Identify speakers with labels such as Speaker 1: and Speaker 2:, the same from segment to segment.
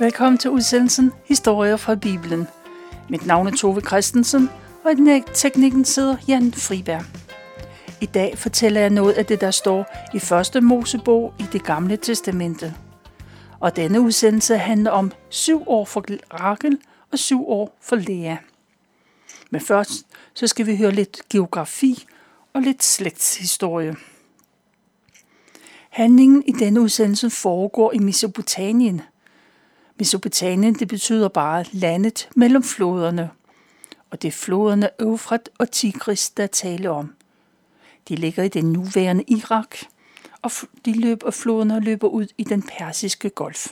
Speaker 1: Velkommen til udsendelsen Historier fra Bibelen. Mit navn er Tove Christensen, og i teknikken sidder Jan Friberg. I dag fortæller jeg noget af det, der står i første Mosebog i det gamle testamente. Og denne udsendelse handler om syv år for Rakel og syv år for Lea. Men først så skal vi høre lidt geografi og lidt slægtshistorie. Handlingen i denne udsendelse foregår i Mesopotamien. Mesopotamien det betyder bare landet mellem floderne, og det er floderne Eufrat og Tigris, der tale om. De ligger i det nuværende Irak, og de løber, floderne løber ud i den persiske golf.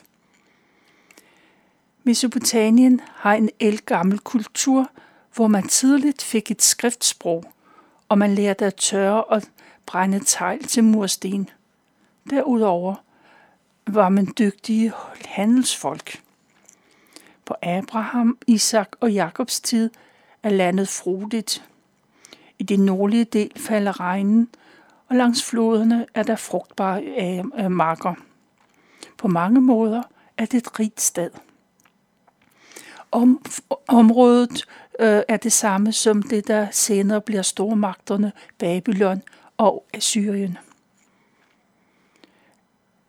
Speaker 1: Mesopotamien har en elgammel kultur, hvor man tidligt fik et skriftsprog, og man lærte at tørre og brænde tegl til mursten. Derudover var man dygtige handelsfolk. På Abraham, Isak og Jakobs tid er landet frodigt. I det nordlige del falder regnen, og langs floderne er der frugtbare øh, øh, marker. På mange måder er det et rigt sted. Om, området øh, er det samme som det, der senere bliver stormagterne Babylon og Assyrien.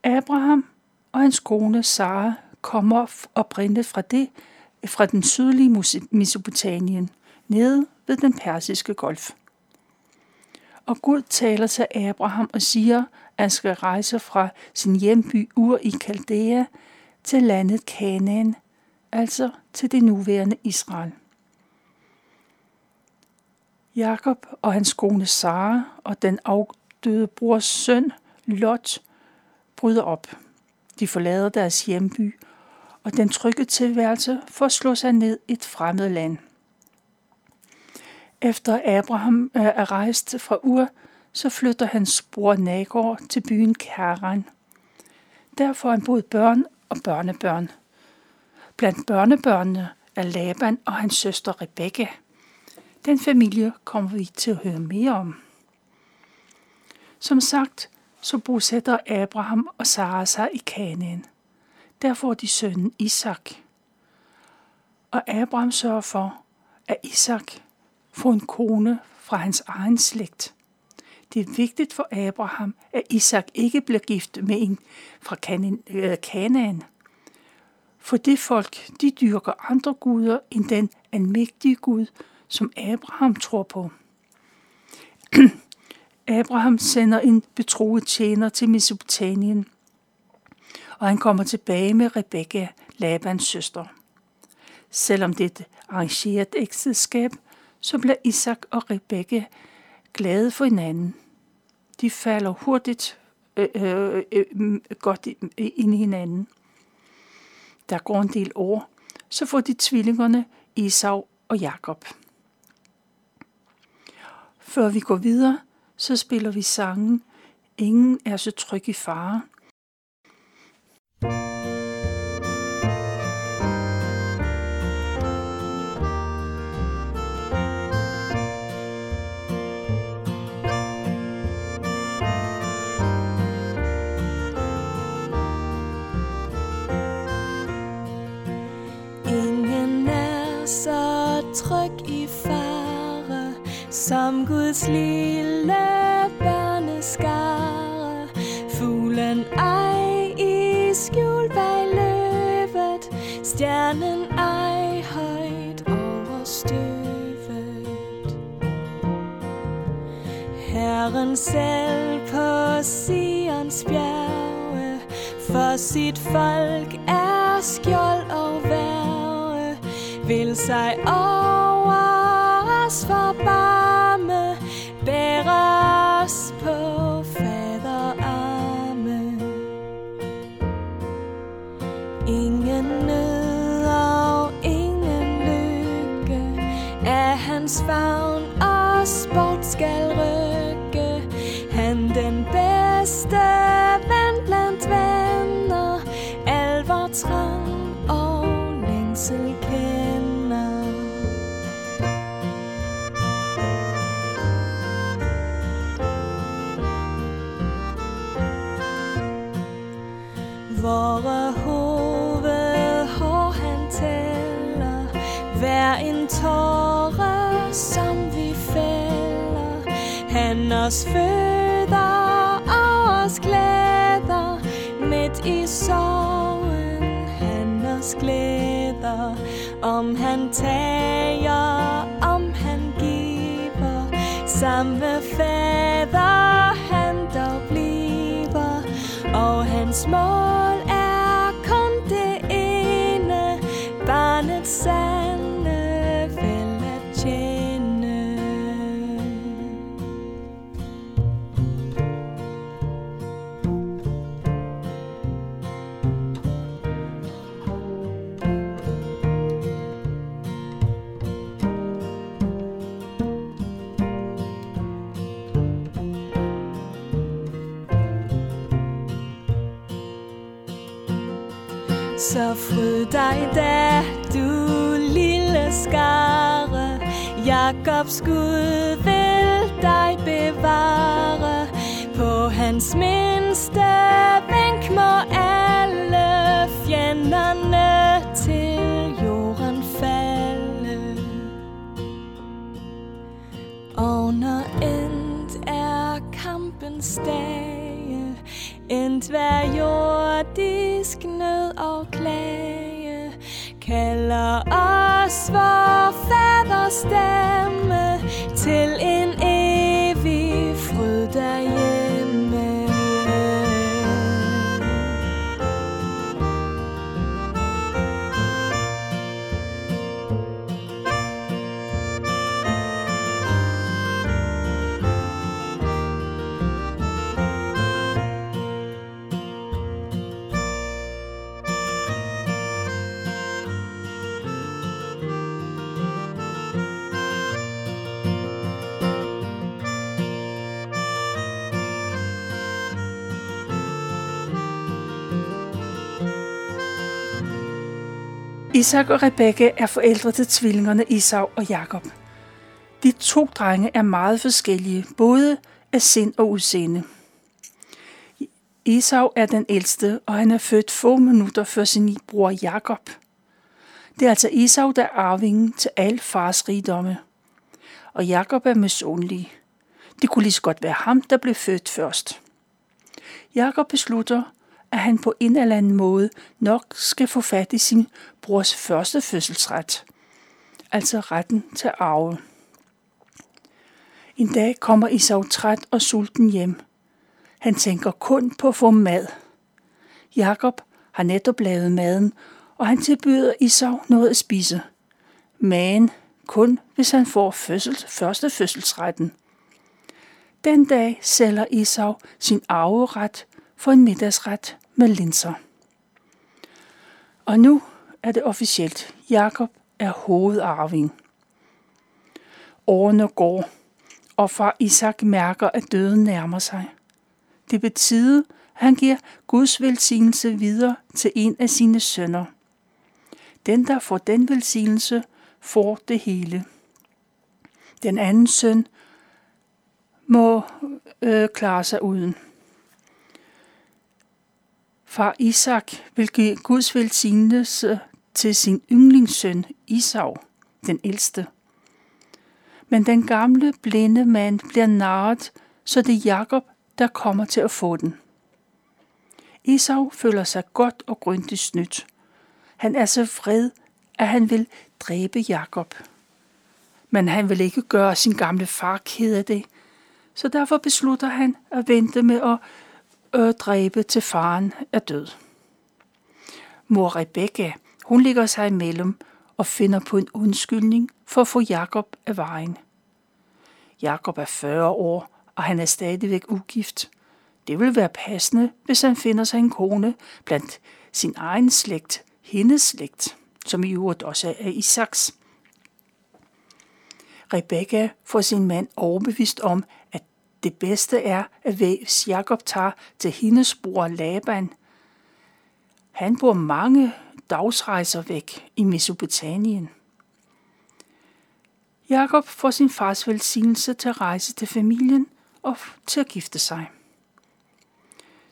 Speaker 1: Abraham og hans kone Sara kommer oprindeligt fra det, fra den sydlige Mesopotamien, nede ved den persiske golf. Og Gud taler til Abraham og siger, at han skal rejse fra sin hjemby Ur i Kaldea til landet Kanaan, altså til det nuværende Israel. Jakob og hans kone Sara og den afdøde brors søn Lot bryder op. De forlader deres hjemby og den trygge tilværelse for at slå sig ned i et fremmed land. Efter Abraham øh, er rejst fra Ur, så flytter hans bror Nagor til byen Karan. Der får han både børn og børnebørn. Blandt børnebørnene er Laban og hans søster Rebekka. Den familie kommer vi til at høre mere om. Som sagt, så bosætter Abraham og Sara sig i Kanaan. Der får de sønnen Isak. Og Abraham sørger for, at Isak får en kone fra hans egen slægt. Det er vigtigt for Abraham, at Isak ikke bliver gift med en fra Kanaan. Øh, for det folk, de dyrker andre guder end den almægtige Gud, som Abraham tror på. Abraham sender en betroet tjener til Mesopotamien, og han kommer tilbage med Rebekka, Labans søster. Selvom det er et arrangeret ægteskab, så bliver Isak og Rebekka glade for hinanden. De falder hurtigt øh, øh, øh, mm, godt ind i hinanden. Der går en del år, så får de tvillingerne Esau og Jakob. Før vi går videre, så spiller vi sangen Ingen er så tryg i fare.
Speaker 2: Som Guds lille børneskare. Fuglen ej i skjul bag løvet, stjernen ej højt over støvet. Herren selv på Sions bjerge, for sit folk er skjold og værge, vil sig over af os føder og os glæder midt i sorgen. Han os glæder, om han tager, om han giver. Samme fader han dog bliver, og hans mål er kun det ene, Barnet sande Jakobs Gud vil dig bevare. På hans mindste vink må alle fjenderne til jorden falde. Og når endt er kampens dage, endt hver jordisk nød og klage, kalder op vor faders stemme til en
Speaker 1: Isak og Rebekka er forældre til tvillingerne Isau og Jakob. De to drenge er meget forskellige, både af sind og udseende. Isau er den ældste, og han er født få minutter før sin bror Jakob. Det er altså Isau, der er arvingen til al fars rigdomme. Og Jakob er misundelig. Det kunne lige så godt være ham, der blev født først. Jakob beslutter, at han på en eller anden måde nok skal få fat i sin brors første fødselsret, altså retten til arve. En dag kommer Isau træt og sulten hjem. Han tænker kun på at få mad. Jakob har netop lavet maden, og han tilbyder Isau noget at spise. Men kun hvis han får fødsels, første fødselsretten. Den dag sælger Isau sin arveret for en middagsret med linser. Og nu er det officielt. Jakob er hovedarving. Årene går, og far Isak mærker, at døden nærmer sig. Det betyder, at han giver Guds velsignelse videre til en af sine sønner. Den, der får den velsignelse, får det hele. Den anden søn må øh, klare sig uden. Far Isak vil give Guds velsignelse til sin yndlingssøn Isau, den ældste. Men den gamle blinde mand bliver narret, så det er Jakob, der kommer til at få den. Isau føler sig godt og grundigt snydt. Han er så vred, at han vil dræbe Jakob. Men han vil ikke gøre sin gamle far ked af det, så derfor beslutter han at vente med at og dræbe til faren er død. Mor Rebecca, hun ligger sig imellem og finder på en undskyldning for at få Jakob af vejen. Jakob er 40 år, og han er stadigvæk ugift. Det vil være passende, hvis han finder sig en kone blandt sin egen slægt, hendes slægt, som i øvrigt også er Isaks. Rebekka får sin mand overbevist om, at det bedste er, at hvis Jakob tager til hendes bror Laban. Han bor mange dagsrejser væk i Mesopotamien. Jakob får sin fars velsignelse til at rejse til familien og til at gifte sig.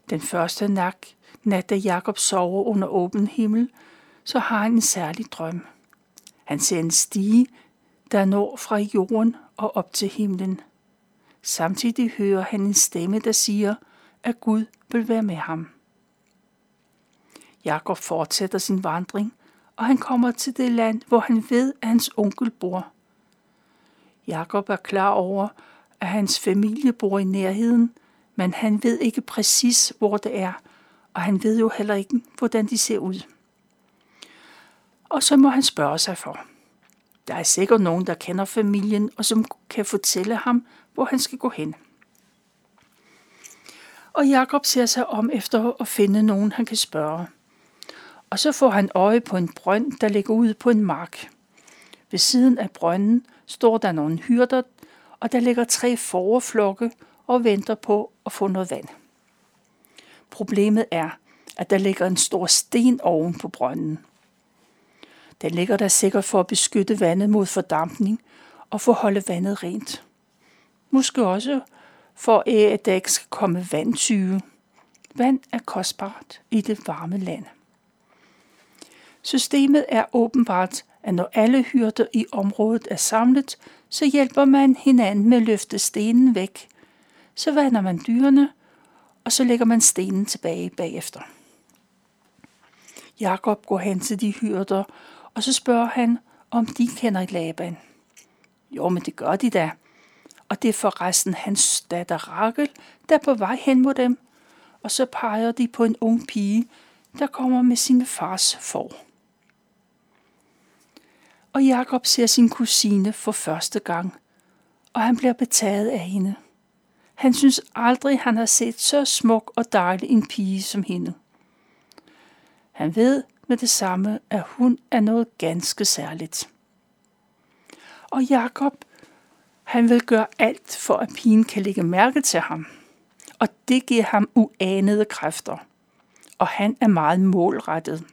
Speaker 1: Den første nat, nat da Jakob sover under åben himmel, så har han en særlig drøm. Han ser en stige, der når fra jorden og op til himlen. Samtidig hører han en stemme, der siger, at Gud vil være med ham. Jakob fortsætter sin vandring, og han kommer til det land, hvor han ved, at hans onkel bor. Jakob er klar over, at hans familie bor i nærheden, men han ved ikke præcis, hvor det er, og han ved jo heller ikke, hvordan de ser ud. Og så må han spørge sig for. Der er sikkert nogen, der kender familien, og som kan fortælle ham, hvor han skal gå hen. Og Jakob ser sig om efter at finde nogen, han kan spørge. Og så får han øje på en brønd, der ligger ude på en mark. Ved siden af brønden står der nogle hyrder, og der ligger tre forflokke og venter på at få noget vand. Problemet er, at der ligger en stor sten oven på brønden. Den ligger der sikkert for at beskytte vandet mod fordampning og for at holde vandet rent. Måske også for øh, at der ikke skal komme vandtyve. Vand er kostbart i det varme land. Systemet er åbenbart, at når alle hyrder i området er samlet, så hjælper man hinanden med at løfte stenen væk. Så vander man dyrene, og så lægger man stenen tilbage bagefter. Jakob går hen til de hyrder, og så spørger han, om de kender Laban. Jo, men det gør de da. Og det er forresten hans datter Rakel, der er på vej hen mod dem. Og så peger de på en ung pige, der kommer med sin fars for. Og Jakob ser sin kusine for første gang, og han bliver betaget af hende. Han synes aldrig, han har set så smuk og dejlig en pige som hende. Han ved med det samme, at hun er noget ganske særligt. Og Jakob, han vil gøre alt for, at pigen kan lægge mærke til ham. Og det giver ham uanede kræfter. Og han er meget målrettet.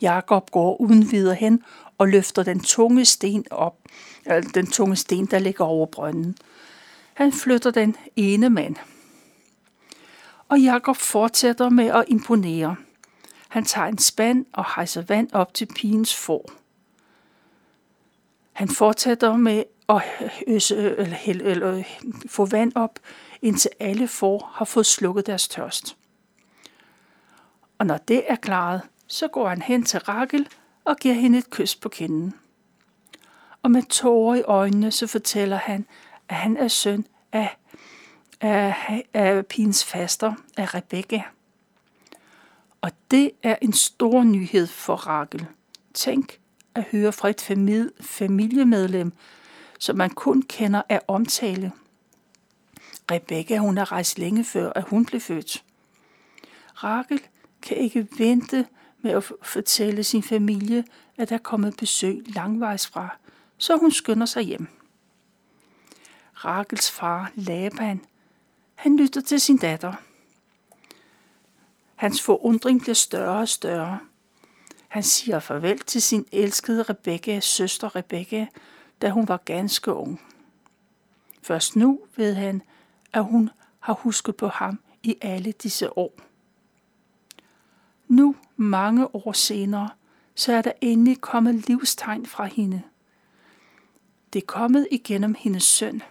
Speaker 1: Jakob går uden videre hen og løfter den tunge sten op, eller den tunge sten, der ligger over brønden. Han flytter den ene mand. Og Jakob fortsætter med at imponere. Han tager en spand og hejser vand op til pigens for. Han fortsætter med og øse, eller, eller, eller, få vand op, indtil alle får har fået slukket deres tørst. Og når det er klaret, så går han hen til Rakel og giver hende et kys på kinden. Og med tårer i øjnene, så fortæller han, at han er søn af, af, af pigens faster, af Rebekka. Og det er en stor nyhed for Rakel. Tænk at høre fra et familiemedlem, som man kun kender af omtale. Rebekka, hun har rejst længe før, at hun blev født. Rakel kan ikke vente med at fortælle sin familie, at der er kommet besøg langvejs fra, så hun skynder sig hjem. Rakels far, Laban, han lytter til sin datter. Hans forundring bliver større og større. Han siger farvel til sin elskede Rebekka, søster Rebekka, da hun var ganske ung. Først nu ved han, at hun har husket på ham i alle disse år. Nu, mange år senere, så er der endelig kommet livstegn fra hende. Det er kommet igennem hendes søn.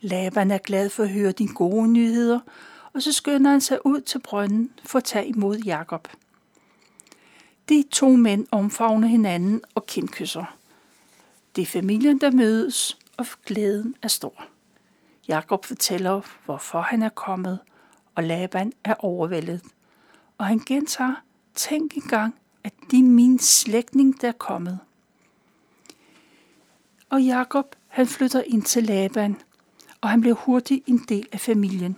Speaker 1: Laban er glad for at høre de gode nyheder, og så skynder han sig ud til brønden for at tage imod Jakob. De to mænd omfavner hinanden og kindkysser. Det er familien, der mødes, og glæden er stor. Jakob fortæller, hvorfor han er kommet, og Laban er overvældet og han gentager, tænk engang, at det er min slægtning, der er kommet. Og Jakob, han flytter ind til Laban, og han bliver hurtigt en del af familien.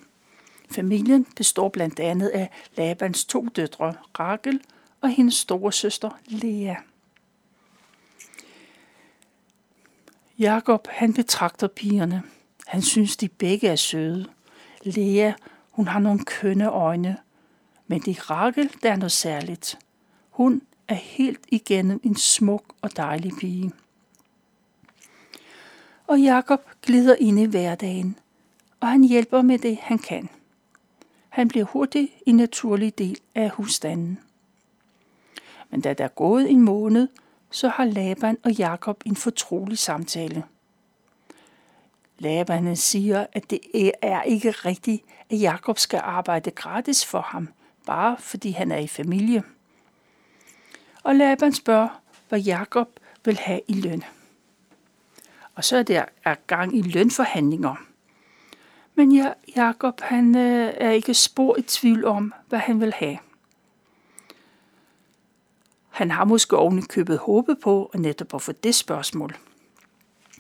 Speaker 1: Familien består blandt andet af Labans to døtre, Rakel og hendes store søster, Lea. Jakob, han betragter pigerne. Han synes, de begge er søde. Lea, hun har nogle kønne øjne, men det er Rakel, der er noget særligt. Hun er helt igennem en smuk og dejlig pige. Og Jakob glider ind i hverdagen, og han hjælper med det, han kan. Han bliver hurtigt en naturlig del af husstanden. Men da der er gået en måned, så har Laban og Jakob en fortrolig samtale. Laban siger, at det er ikke rigtigt, at Jakob skal arbejde gratis for ham, bare fordi han er i familie. Og Laban spørger, hvad Jakob vil have i løn. Og så er der er gang i lønforhandlinger. Men ja, Jakob han øh, er ikke spor i tvivl om, hvad han vil have. Han har måske oven købet håbet på at netop at få det spørgsmål.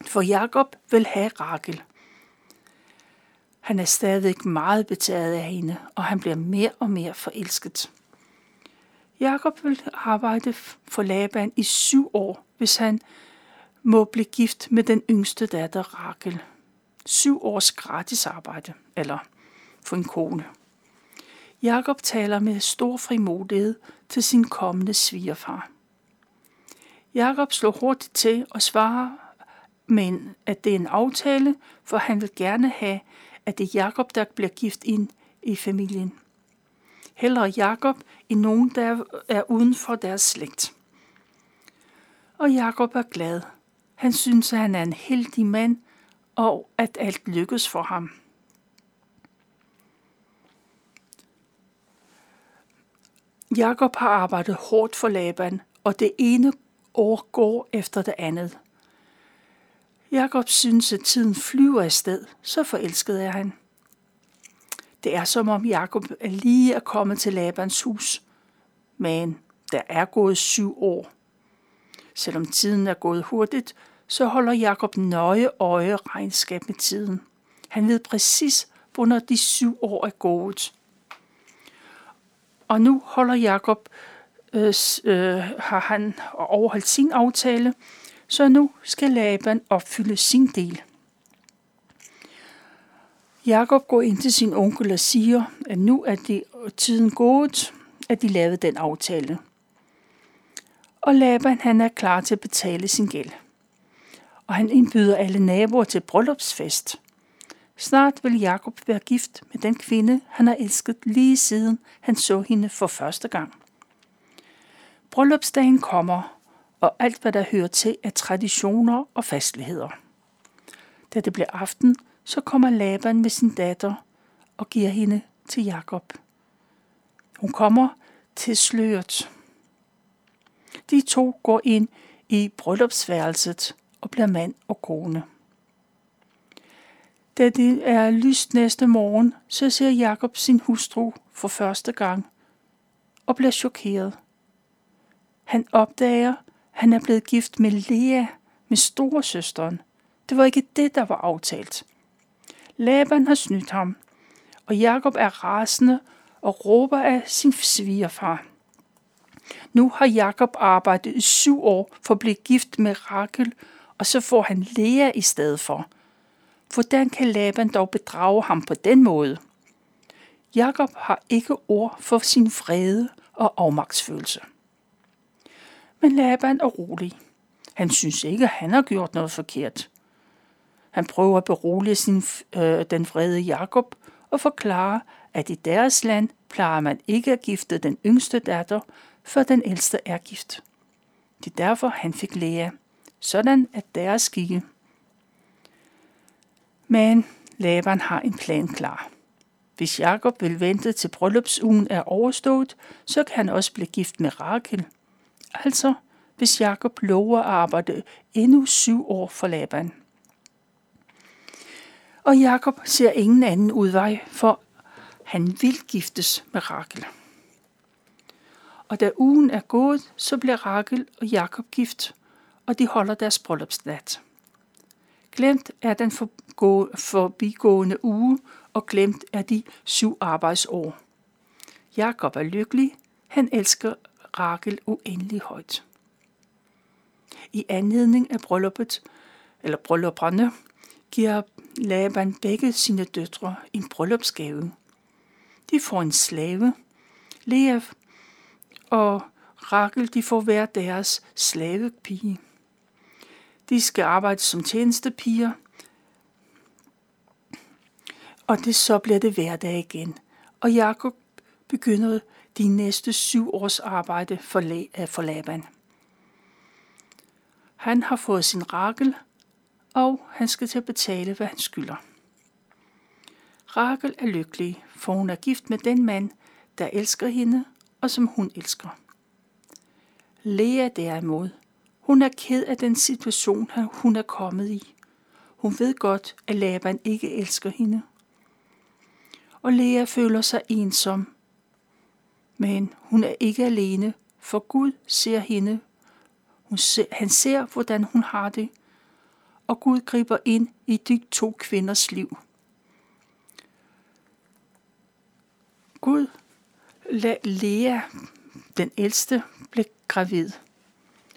Speaker 1: For Jakob vil have Rakel. Han er stadig meget betaget af hende, og han bliver mere og mere forelsket. Jakob vil arbejde for Laban i syv år, hvis han må blive gift med den yngste datter Rakel. Syv års gratis arbejde, eller for en kone. Jakob taler med stor frimodighed til sin kommende svigerfar. Jakob slår hurtigt til og svarer, men at det er en aftale, for han vil gerne have, at det er Jakob, der bliver gift ind i familien. Hellere Jakob end nogen, der er uden for deres slægt. Og Jakob er glad. Han synes, at han er en heldig mand, og at alt lykkes for ham. Jakob har arbejdet hårdt for Laban, og det ene år går efter det andet. Jakob synes, at tiden flyver afsted, så forelsket er han. Det er som om Jakob er lige er kommet til Labans hus, men der er gået syv år. Selvom tiden er gået hurtigt, så holder Jakob nøje øje regnskab med tiden. Han ved præcis, hvornår de syv år er gået. Og nu holder Jakob, øh, øh, har han overholdt sin aftale, så nu skal Laban opfylde sin del. Jakob går ind til sin onkel og siger, at nu er det tiden gået, at de lavede den aftale. Og Laban han er klar til at betale sin gæld. Og han indbyder alle naboer til bryllupsfest. Snart vil Jakob være gift med den kvinde, han har elsket lige siden han så hende for første gang. Bryllupsdagen kommer, og alt hvad der hører til er traditioner og fastligheder. Da det bliver aften, så kommer Laban med sin datter og giver hende til Jakob. Hun kommer til sløret. De to går ind i bryllupsværelset og bliver mand og kone. Da det er lyst næste morgen, så ser Jakob sin hustru for første gang og bliver chokeret. Han opdager, han er blevet gift med Lea, med storesøsteren. Det var ikke det, der var aftalt. Laban har snydt ham, og Jakob er rasende og råber af sin svigerfar. Nu har Jakob arbejdet i syv år for at blive gift med Rakel, og så får han Lea i stedet for. Hvordan kan Laban dog bedrage ham på den måde? Jakob har ikke ord for sin vrede og afmagtsfølelse. Men Laban er rolig. Han synes ikke, at han har gjort noget forkert. Han prøver at berolige sin, øh, den vrede Jakob og forklare, at i deres land plejer man ikke at gifte den yngste datter, før den ældste er gift. Det er derfor, han fik Lea, sådan at deres skikke. Men Laban har en plan klar. Hvis Jakob vil vente til bryllupsugen er overstået, så kan han også blive gift med Rakel. Altså, hvis Jakob lover at arbejde endnu syv år for Laban. Og Jakob ser ingen anden udvej, for han vil giftes med Rakel. Og da ugen er gået, så bliver Rakel og Jakob gift, og de holder deres bryllupsnat. Glemt er den forbigående uge, og glemt er de syv arbejdsår. Jakob er lykkelig, han elsker Rakel uendelig højt. I anledning af brylluppet, eller bryllupperne, giver Laban begge sine døtre en bryllupsgave. De får en slave. Lea og Rakel de får hver deres slavepige. De skal arbejde som tjenestepiger, og det så bliver det hverdag igen. Og Jakob begynder de næste syv års arbejde for, øh, for Laban. Han har fået sin rakel, og han skal til at betale, hvad han skylder. Rakel er lykkelig, for hun er gift med den mand, der elsker hende, og som hun elsker. Lea derimod, hun er ked af den situation, hun er kommet i. Hun ved godt, at Laban ikke elsker hende. Og Lea føler sig ensom. Men hun er ikke alene, for Gud ser hende. Hun ser, han ser, hvordan hun har det, og Gud griber ind i de to kvinders liv. Gud lad Lea, den ældste, blev gravid,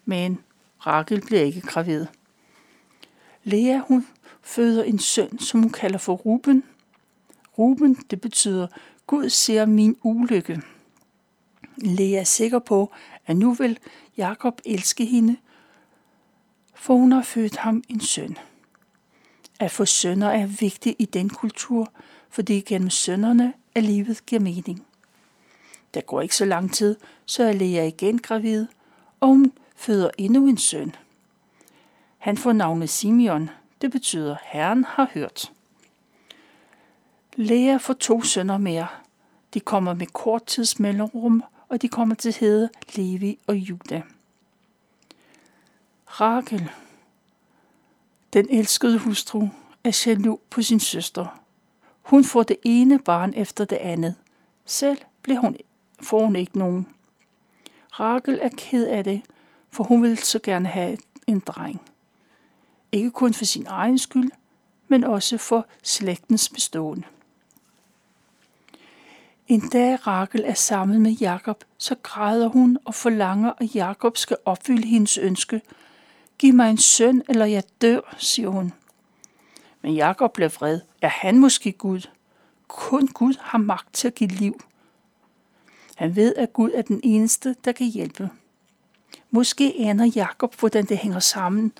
Speaker 1: men Rakel bliver ikke gravid. Lea, hun føder en søn, som hun kalder for Ruben. Ruben, det betyder, Gud ser min ulykke. Lea er sikker på, at nu vil Jakob elske hende, for hun har født ham en søn. At få sønner er vigtigt i den kultur, fordi gennem sønnerne er livet giver mening. Der går ikke så lang tid, så er Lea igen gravid, og hun føder endnu en søn. Han får navnet Simeon. Det betyder, Herren har hørt. Lea får to sønner mere. De kommer med kort tids mellemrum, og de kommer til hede Levi og Juda. Rakel, den elskede hustru, er jaloux på sin søster. Hun får det ene barn efter det andet. Selv bliver hun, får hun ikke nogen. Rakel er ked af det, for hun ville så gerne have en dreng. Ikke kun for sin egen skyld, men også for slægtens bestående. En dag Rakel er sammen med Jakob, så græder hun og forlanger, at Jakob skal opfylde hendes ønske. Giv mig en søn, eller jeg dør, siger hun. Men Jakob bliver vred. Er han måske Gud? Kun Gud har magt til at give liv. Han ved, at Gud er den eneste, der kan hjælpe. Måske aner Jakob, hvordan det hænger sammen,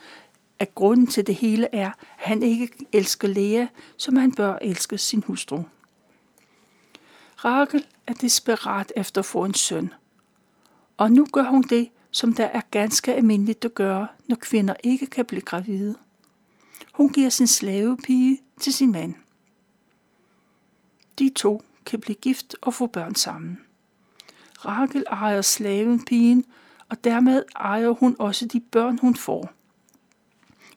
Speaker 1: at grunden til det hele er, at han ikke elsker Lea, som han bør elske sin hustru. Rakel er desperat efter at få en søn, og nu gør hun det, som der er ganske almindeligt at gøre, når kvinder ikke kan blive gravide. Hun giver sin slavepige til sin mand. De to kan blive gift og få børn sammen. Rakel ejer slavenpigen, og dermed ejer hun også de børn, hun får.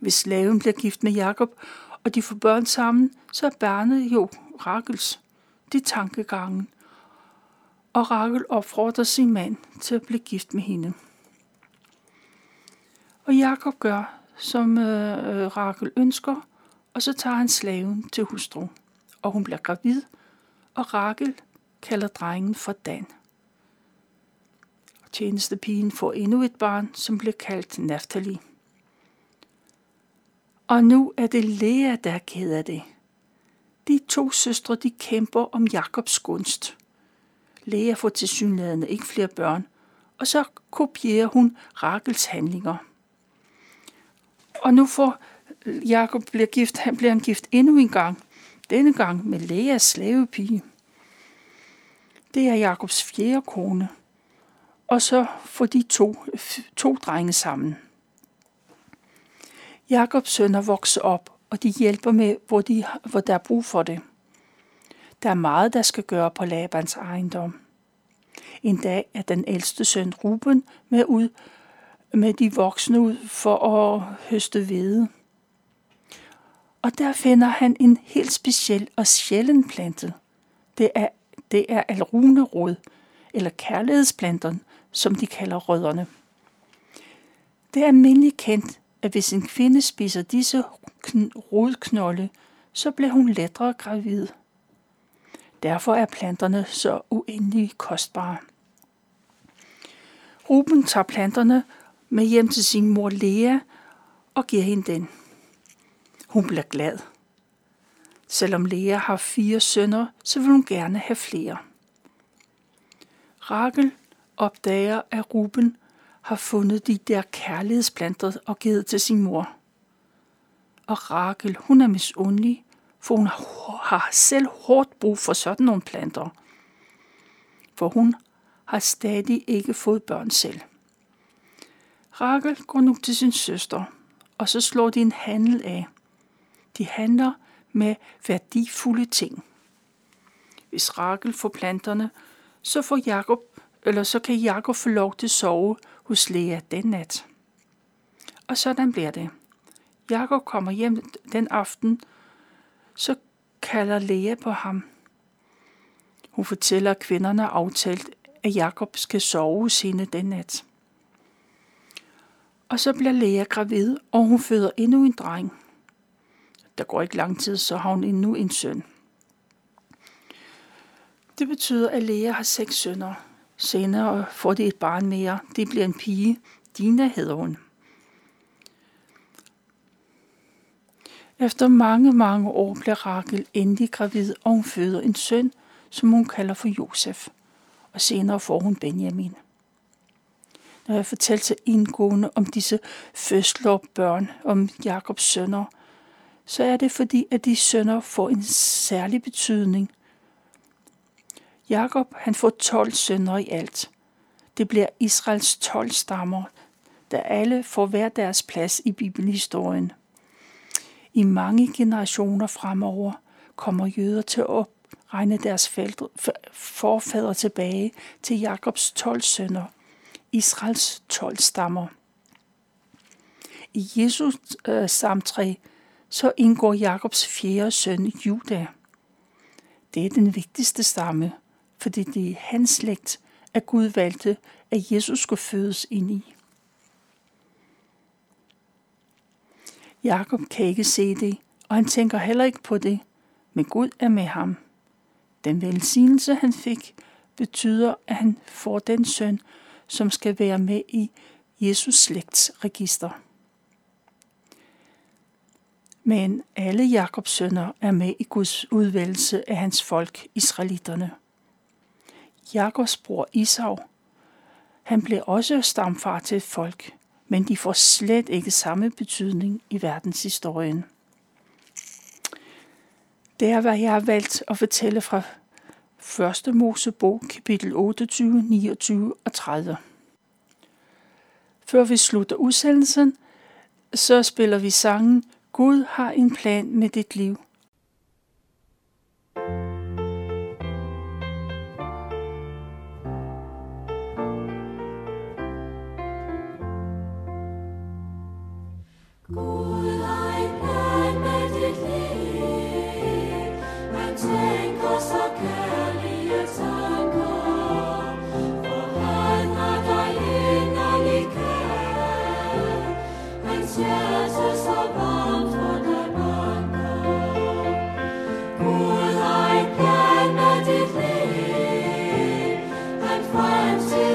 Speaker 1: Hvis slaven bliver gift med Jakob, og de får børn sammen, så er barnet jo Rakels. Det er tankegangen. Og Rakel opfordrer sin mand til at blive gift med hende. Og Jakob gør, som øh, Rakel ønsker, og så tager han slaven til hustru. Og hun bliver gravid, og Rakel kalder drengen for Dan. Tjenestepigen får endnu et barn, som bliver kaldt Naftali. Og nu er det Lea, der er ked af det. De to søstre, de kæmper om Jakobs gunst. Lea får til synlædende ikke flere børn, og så kopierer hun Rakels handlinger. Og nu får Jakob bliver gift, han bliver han gift endnu en gang, denne gang med Leas slavepige. Det er Jakobs fjerde kone – og så får de to, to drenge sammen. Jakobs sønner vokser op, og de hjælper med, hvor, de, hvor der er brug for det. Der er meget, der skal gøre på Labans ejendom. En dag er den ældste søn Ruben med ud med de voksne ud for at høste hvede. Og der finder han en helt speciel og sjælden plante. Det er, det er alrunerod, eller kærlighedsplanten, som de kalder rødderne. Det er almindeligt kendt, at hvis en kvinde spiser disse rodknolde, så bliver hun lettere gravid. Derfor er planterne så uendelig kostbare. Ruben tager planterne med hjem til sin mor Lea og giver hende den. Hun bliver glad. Selvom Lea har fire sønner, så vil hun gerne have flere. Rakel opdager, at Ruben har fundet de der kærlighedsplanter og givet til sin mor. Og Rakel, hun er misundelig, for hun har selv hårdt brug for sådan nogle planter. For hun har stadig ikke fået børn selv. Rakel går nu til sin søster, og så slår de en handel af. De handler med værdifulde ting. Hvis Rakel får planterne, så, får Jakob, eller så kan Jakob få lov til at sove hos Lea den nat. Og sådan bliver det. Jakob kommer hjem den aften, så kalder Lea på ham. Hun fortæller, at kvinderne har aftalt, at Jakob skal sove hos hende den nat. Og så bliver Lea gravid, og hun føder endnu en dreng. Der går ikke lang tid, så har hun endnu en søn. Det betyder, at Lea har seks sønner. Senere får de et barn mere. Det bliver en pige. Dina hedder hun. Efter mange, mange år bliver Rakel endelig gravid, og hun føder en søn, som hun kalder for Josef. Og senere får hun Benjamin. Når jeg fortalte så indgående om disse fødsler børn, om Jakobs sønner, så er det fordi, at de sønner får en særlig betydning. Jakob han får 12 sønner i alt. Det bliver Israels 12 stammer, der alle får hver deres plads i bibelhistorien. I mange generationer fremover kommer jøder til at opregne deres forfædre tilbage til Jakobs 12 sønner, Israels 12 stammer. I Jesus øh, samtræ så indgår Jakobs fjerde søn, Juda. Det er den vigtigste stamme, fordi det er hans slægt, at Gud valgte, at Jesus skulle fødes ind i. Jakob kan ikke se det, og han tænker heller ikke på det, men Gud er med ham. Den velsignelse, han fik, betyder, at han får den søn, som skal være med i Jesus slægts register. Men alle Jakobs sønner er med i Guds udvælgelse af hans folk, israelitterne. Jakobs bror Isau, han blev også stamfar til et folk, men de får slet ikke samme betydning i verdenshistorien. Det er, hvad jeg har valgt at fortælle fra 1. Mosebog, kapitel 28, 29 og 30. Før vi slutter udsendelsen, så spiller vi sangen Gud har en plan med dit liv.
Speaker 2: mercy.